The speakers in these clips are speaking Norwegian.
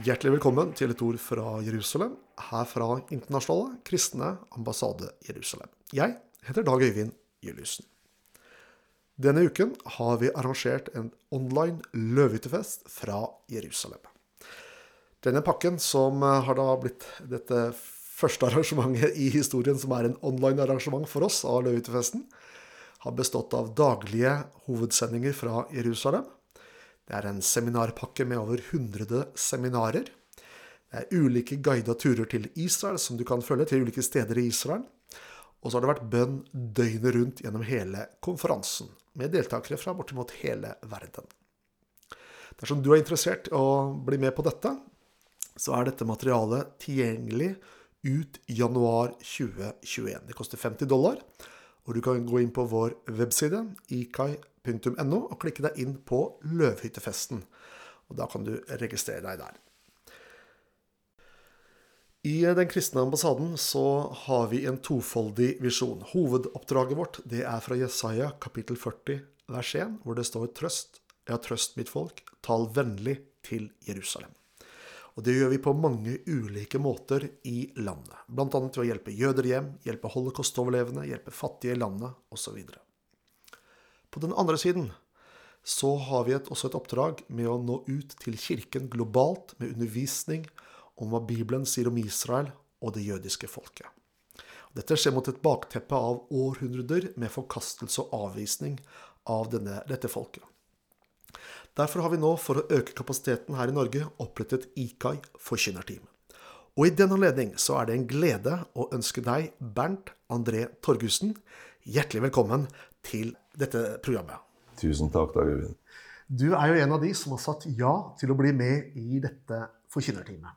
Hjertelig velkommen til et ord fra Jerusalem, her fra Internasjonale kristne ambassade Jerusalem. Jeg heter Dag Øyvind Juliussen. Denne uken har vi arrangert en online løvehyttefest fra Jerusalem. Denne pakken, som har da blitt dette første arrangementet i historien som er en online arrangement for oss av løvehyttefesten, har bestått av daglige hovedsendinger fra Jerusalem. Det er en seminarpakke med over 100 seminarer. Det er ulike guida turer til Israel som du kan følge til ulike steder i Israel. Og så har det vært bønn døgnet rundt gjennom hele konferansen, med deltakere fra bortimot hele verden. Dersom du er interessert i å bli med på dette, så er dette materialet tilgjengelig ut januar 2021. Det koster 50 dollar, og du kan gå inn på vår webside ikai.no og klikke deg inn på Løvhyttefesten. Og da kan du registrere deg der. I Den kristne ambassaden så har vi en tofoldig visjon. Hovedoppdraget vårt det er fra Jesaja kapittel 40 vers 1, hvor det står trøst, ja trøst mitt folk, tal vennlig til Jerusalem. Og det gjør vi på mange ulike måter i landet. Bl.a. ved å hjelpe jøder hjem, hjelpe holocaust-overlevende, hjelpe fattige i landet osv. På den andre siden så har vi et, også et oppdrag med å nå ut til kirken globalt med undervisning om hva Bibelen sier om Israel og det jødiske folket. Dette skjer mot et bakteppe av århundrer med forkastelse og avvisning av denne, dette folket. Derfor har vi nå, for å øke kapasiteten her i Norge, opprettet IKAI forkynnerteam. Og i den anledning så er det en glede å ønske deg, Bernt André Torgussen, hjertelig velkommen til dette programmet. Tusen takk, Dag Øyvind. Du er jo en av de som har sagt ja til å bli med i dette forkynnerteamet.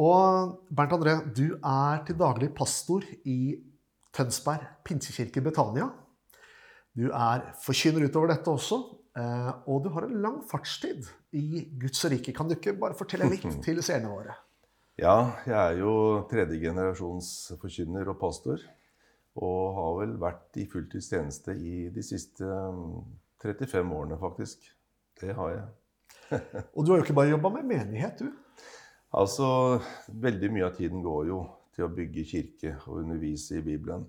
Og Bernt André, du er til daglig pastor i Tønsberg pinsekirke Betania. Du er forkynner utover dette også, Eh, og du har en lang fartstid i Guds rike. Kan du ikke bare fortelle litt til seerne våre? Ja, jeg er jo tredjegenerasjons forkynner og pastor. Og har vel vært i fulltidstjeneste i de siste 35 mm, årene, faktisk. Det har jeg. og du har jo ikke bare jobba med menighet, du? Altså, veldig mye av tiden går jo til å bygge kirke og undervise i Bibelen.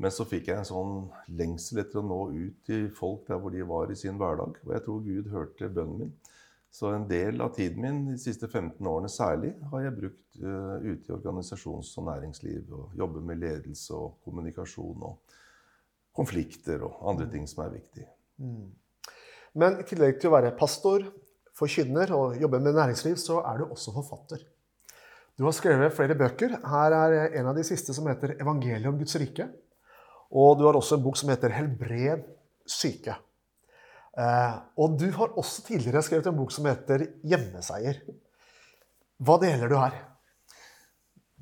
Men så fikk jeg en sånn lengsel etter å nå ut til folk der hvor de var i sin hverdag. Og jeg tror Gud hørte bønnen min. Så en del av tiden min de siste 15 årene særlig har jeg brukt uh, ute i organisasjons- og næringsliv. Og jobbe med ledelse og kommunikasjon og konflikter og andre ting som er viktig. Mm. Men i tillegg til å være pastor, forkynner og jobbe med næringsliv, så er du også forfatter. Du har skrevet flere bøker. Her er en av de siste som heter 'Evangeliet om Guds rike'. Og du har også en bok som heter 'Helbred syke'. Eh, og du har også tidligere skrevet en bok som heter 'Hjemmeseier'. Hva deler du her?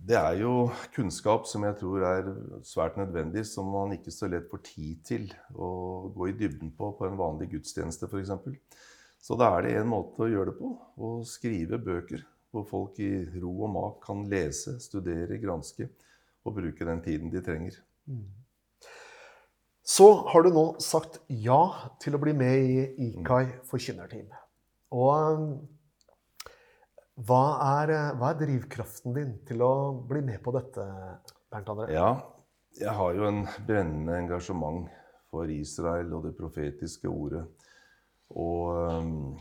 Det er jo kunnskap som jeg tror er svært nødvendig, som man ikke så lett får tid til å gå i dybden på på en vanlig gudstjeneste f.eks. Så da er det en måte å gjøre det på. Å skrive bøker hvor folk i ro og mak kan lese, studere, granske og bruke den tiden de trenger. Mm. Så har du nå sagt ja til å bli med i IKAI forkynnerteam. Og hva er, hva er, drivkraften din til å bli med på dette, Bernt André? Ja, jeg har jo en brennende engasjement for Israel og det profetiske ordet. Og um,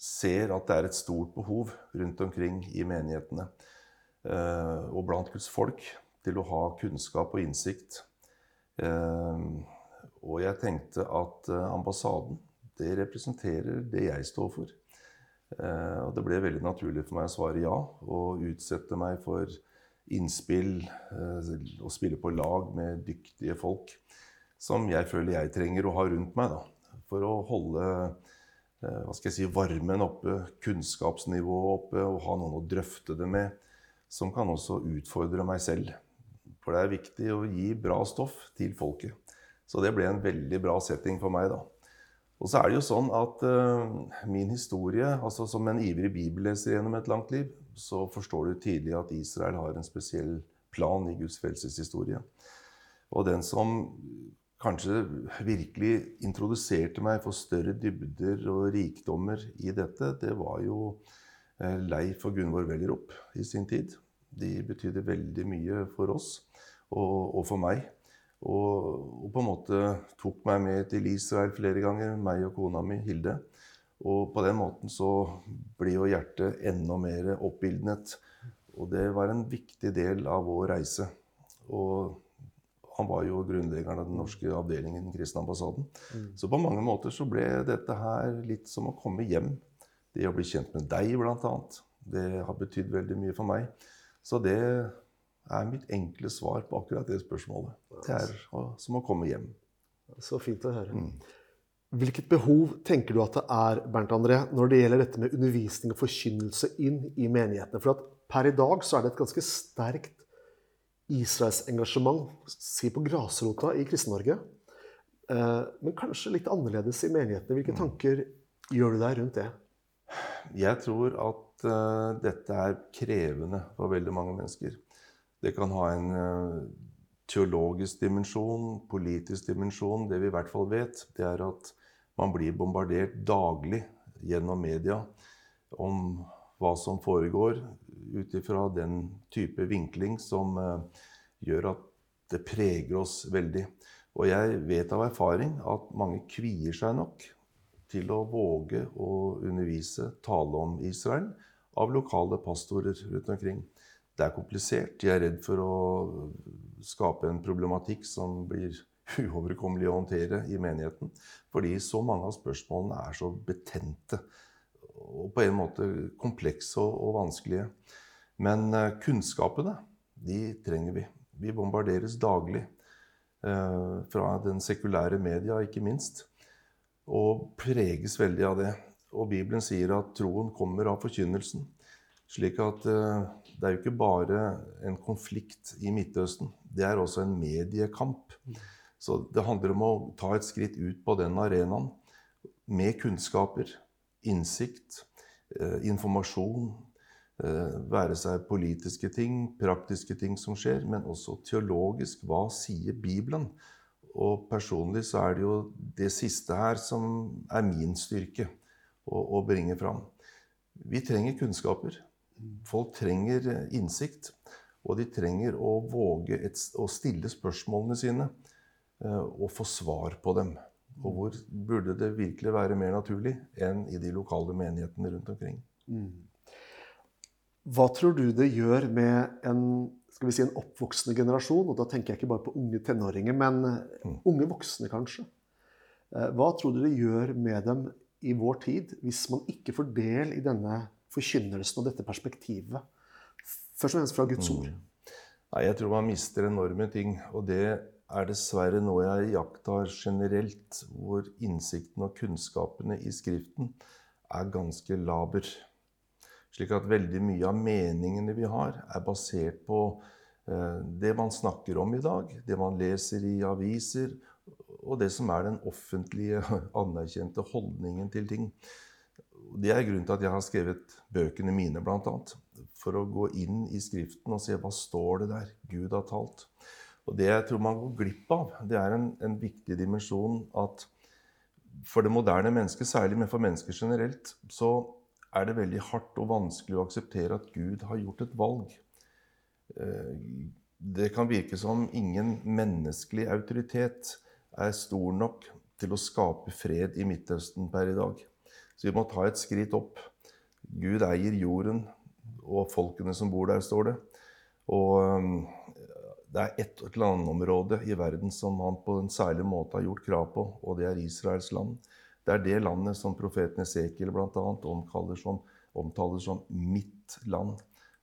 ser at det er et stort behov rundt omkring i menighetene og blant Guds folk til å ha kunnskap og innsikt og jeg tenkte at eh, ambassaden, det representerer det jeg står for. Eh, og det ble veldig naturlig for meg å svare ja og utsette meg for innspill eh, og spille på lag med dyktige folk som jeg føler jeg trenger å ha rundt meg da, for å holde hva skal jeg si, varmen oppe, kunnskapsnivået oppe og ha noen å drøfte det med, som kan også utfordre meg selv. For det er viktig å gi bra stoff til folket. Så det ble en veldig bra setting for meg, da. Og så er det jo sånn at uh, min historie, altså som en ivrig bibelleser gjennom et langt liv, så forstår du tidlig at Israel har en spesiell plan i Guds frelseshistorie. Og den som kanskje virkelig introduserte meg for større dybder og rikdommer i dette, det var jo eh, Leif og Gunvor Wellerup i sin tid. De betydde veldig mye for oss og, og for meg. Og, og, på en måte tok meg med til Israel flere ganger, meg og kona mi Hilde. Og på den måten så ble jo hjertet enda mer oppildnet. Og det var en viktig del av vår reise. Og han var jo grunnleggeren av den norske avdelingen i den kristne ambassaden. Mm. Så på mange måter så ble dette her litt som å komme hjem. Det å bli kjent med deg, bl.a. Det har betydd veldig mye for meg. Så det er mitt enkle svar på akkurat det spørsmålet. Det er som å komme hjem. Så fint å høre. Mm. Hvilket behov tenker du at det er Bernt André, når det gjelder dette med undervisning og forkynnelse inn i menighetene? For at per i dag så er det et ganske sterkt Israelsengasjement si på grasrota i Kristen-Norge. Eh, men kanskje litt annerledes i menighetene. Hvilke mm. tanker gjør du deg rundt det? Jeg tror at uh, dette er krevende for veldig mange mennesker. Det kan ha en uh, teologisk dimensjon, politisk dimensjon. Det vi i hvert fall vet, det er at man blir bombardert daglig gjennom media om hva som foregår ut ifra den type vinkling som uh, gjør at det preger oss veldig. Og jeg vet av erfaring at mange kvier seg nok til å våge å undervise, tale om Israel, av lokale pastorer rundt omkring. Det er komplisert. De er redd for å skape en problematikk som blir uoverkommelig å håndtere i menigheten. Fordi så mange av spørsmålene er så betente og på en måte komplekse og, vanskelige. Men uh, kunnskapene, de trenger vi. Vi bombarderes daglig uh, fra den sekulære media, ikke minst. Og preges veldig av det. Og Bibelen sier at troen kommer av forkynnelsen. Slik at uh, det er jo ikke bare en konflikt i Midtøsten. Det er også en mediekamp. Så det handler om å ta et skritt ut på den arenaen med kunnskaper, innsikt, eh, informasjon. Eh, være seg politiske ting, praktiske ting som skjer, men også teologisk. Hva sier Bibelen? Og personlig så er det jo det siste her som er min styrke å, å bringe fram. Vi trenger kunnskaper. Folk trenger eh, innsikt. Og de trenger å våge et, å stille spørsmålene sine og få svar på dem. Og hvor burde det virkelig være mer naturlig enn i de lokale menighetene rundt omkring. Mm. Hva tror du det gjør med en, skal vi si, en oppvoksende generasjon? Og da tenker jeg ikke bare på unge tenåringer, men mm. unge voksne, kanskje. Eh, hva tror du det gjør med dem i vår tid hvis man ikke får del i denne forkynnelsen og dette perspektivet? Først og fremst fra Guds ord. Mm. Nei, jeg tror man mister enorme ting. Og det er dessverre noe jeg iakttar generelt, hvor innsikten og kunnskapene i Skriften er ganske laber. Slik at veldig mye av meningene vi har, er basert på eh, det man snakker om i dag, det man leser i aviser, og det som er den offentlige, anerkjente holdningen til ting. Det er grunnen til at jeg har skrevet bøkene mine, bl.a. For å gå inn i Skriften og se hva står det der Gud har talt. Og det jeg tror man går glipp av, det er en, en viktig dimensjon at for det moderne mennesket, særlig, men for mennesker generelt, så er det veldig hardt og vanskelig å akseptere at Gud har gjort et valg. Eh, det kan virke som ingen menneskelig autoritet er stor nok til å skape fred i Midtøsten per i dag. Så vi må ta et skritt opp. Gud eier jorden og folkene som bor der, står det. Og det er ett landområde i verden som han på en særlig måte har gjort krav på, og det er Israels land. Det er det landet som profeten Esekiel bl.a. Omtaler, som, omtaler som mitt land.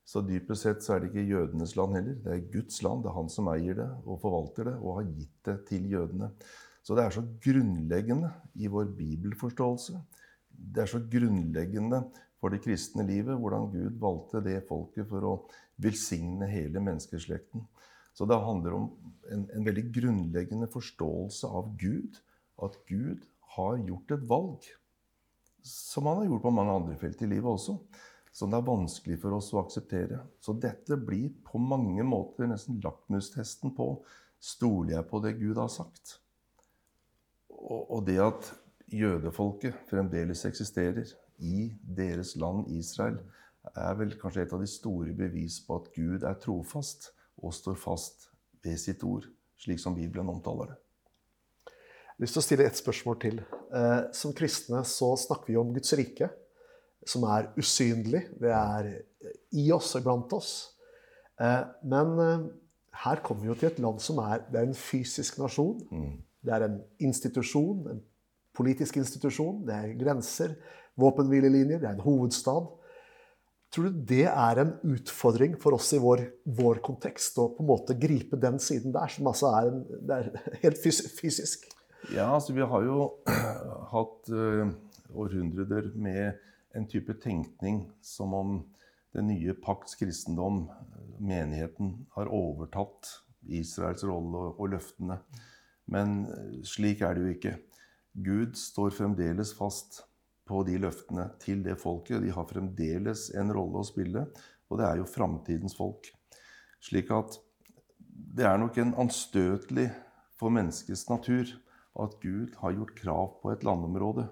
Så dypest sett så er det ikke jødenes land heller. Det er Guds land. Det er han som eier det og forvalter det og har gitt det til jødene. Så det er så grunnleggende i vår bibelforståelse. Det er så grunnleggende for det kristne livet hvordan Gud valgte det folket for å velsigne hele menneskeslekten. Så det handler om en, en, veldig grunnleggende forståelse av Gud. At Gud har gjort et valg. Som han har gjort på mange andre felt i livet også. Som det er vanskelig for oss å akseptere. Så dette blir på mange måter nesten lakmustesten på stoler jeg på det Gud har sagt. og, det at jødefolket fremdeles eksisterer i deres land Israel, er vel kanskje et av de store bevis på at Gud er trofast og står fast ved sitt ord, slik som Bibelen omtaler det. Jeg har lyst til å stille ett spørsmål til. Eh, som kristne så snakker vi om Guds rike, som er usynlig. Det er i oss og blant oss. Eh, men eh, her kommer vi jo til et land som er, det er en fysisk nasjon. Mm. Det er en institusjon, en politisk institusjon. Det er grenser, våpenhvilelinjer, det er en hovedstad. Tror du det er en utfordring for oss i vår, vår kontekst å på en måte gripe den siden der, som altså er, en, er helt fysisk? Ja, altså vi har jo hatt uh, århundrer med en type tenkning som om den nye pakts kristendom, menigheten, har overtatt Israels rolle og løftene. Men eh, slik er det jo ikke. Gud står fremdeles fast på de løftene til det folket. De har fremdeles en rolle å spille, og det er jo framtidens folk. Slik at det er nok en anstøtelig for menneskets natur at Gud har gjort krav på et landområde,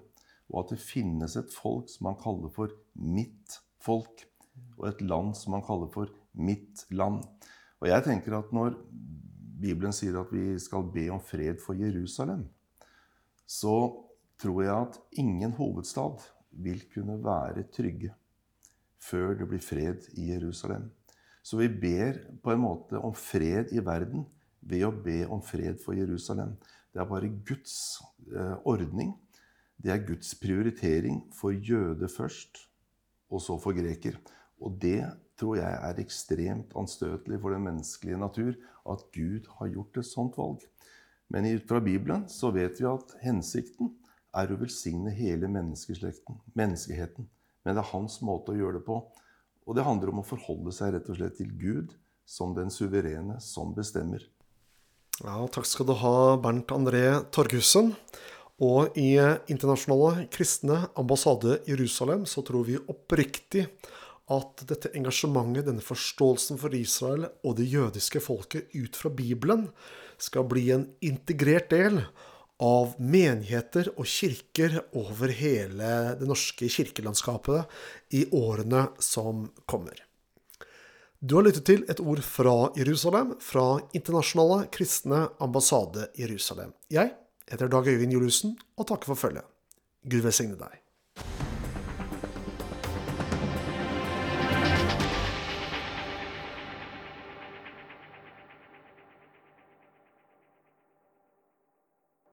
og at det finnes et folk som han kaller for mitt folk, og et land som han kaller for mitt land. Og jeg tenker at når Bibelen sier at vi skal be om fred for Jerusalem, så tror jeg at ingen hovedstad vil kunne være trygge før det blir fred i Jerusalem. Så vi ber på en måte om fred i verden ved å be om fred for Jerusalem. Det er bare Guds eh, ordning. Det er Guds prioritering for jøde først, og så for greker. Og det tror jeg er ekstremt anstøtelig for den menneskelige natur, at Gud har gjort et sånt valg. Men ut fra Bibelen så vet vi at hensikten er å velsigne hele menneskeslekten, menneskeheten. Men det er hans måte å gjøre det på. Og det handler om å forholde seg rett og slett til Gud som den suverene som bestemmer. Ja, takk skal du ha, Bernt André Torgussen. Og i Internasjonale kristne ambassade Jerusalem så tror vi oppriktig at dette engasjementet, denne forståelsen for Israel og det jødiske folket ut fra Bibelen, skal bli en integrert del av menigheter og kirker over hele det norske kirkelandskapet i årene som kommer. Du har lyttet til et ord fra Jerusalem, fra Internasjonale kristne ambassade Jerusalem. Jeg heter Dag Øyvind Juliussen og takker for følget. Gud velsigne deg.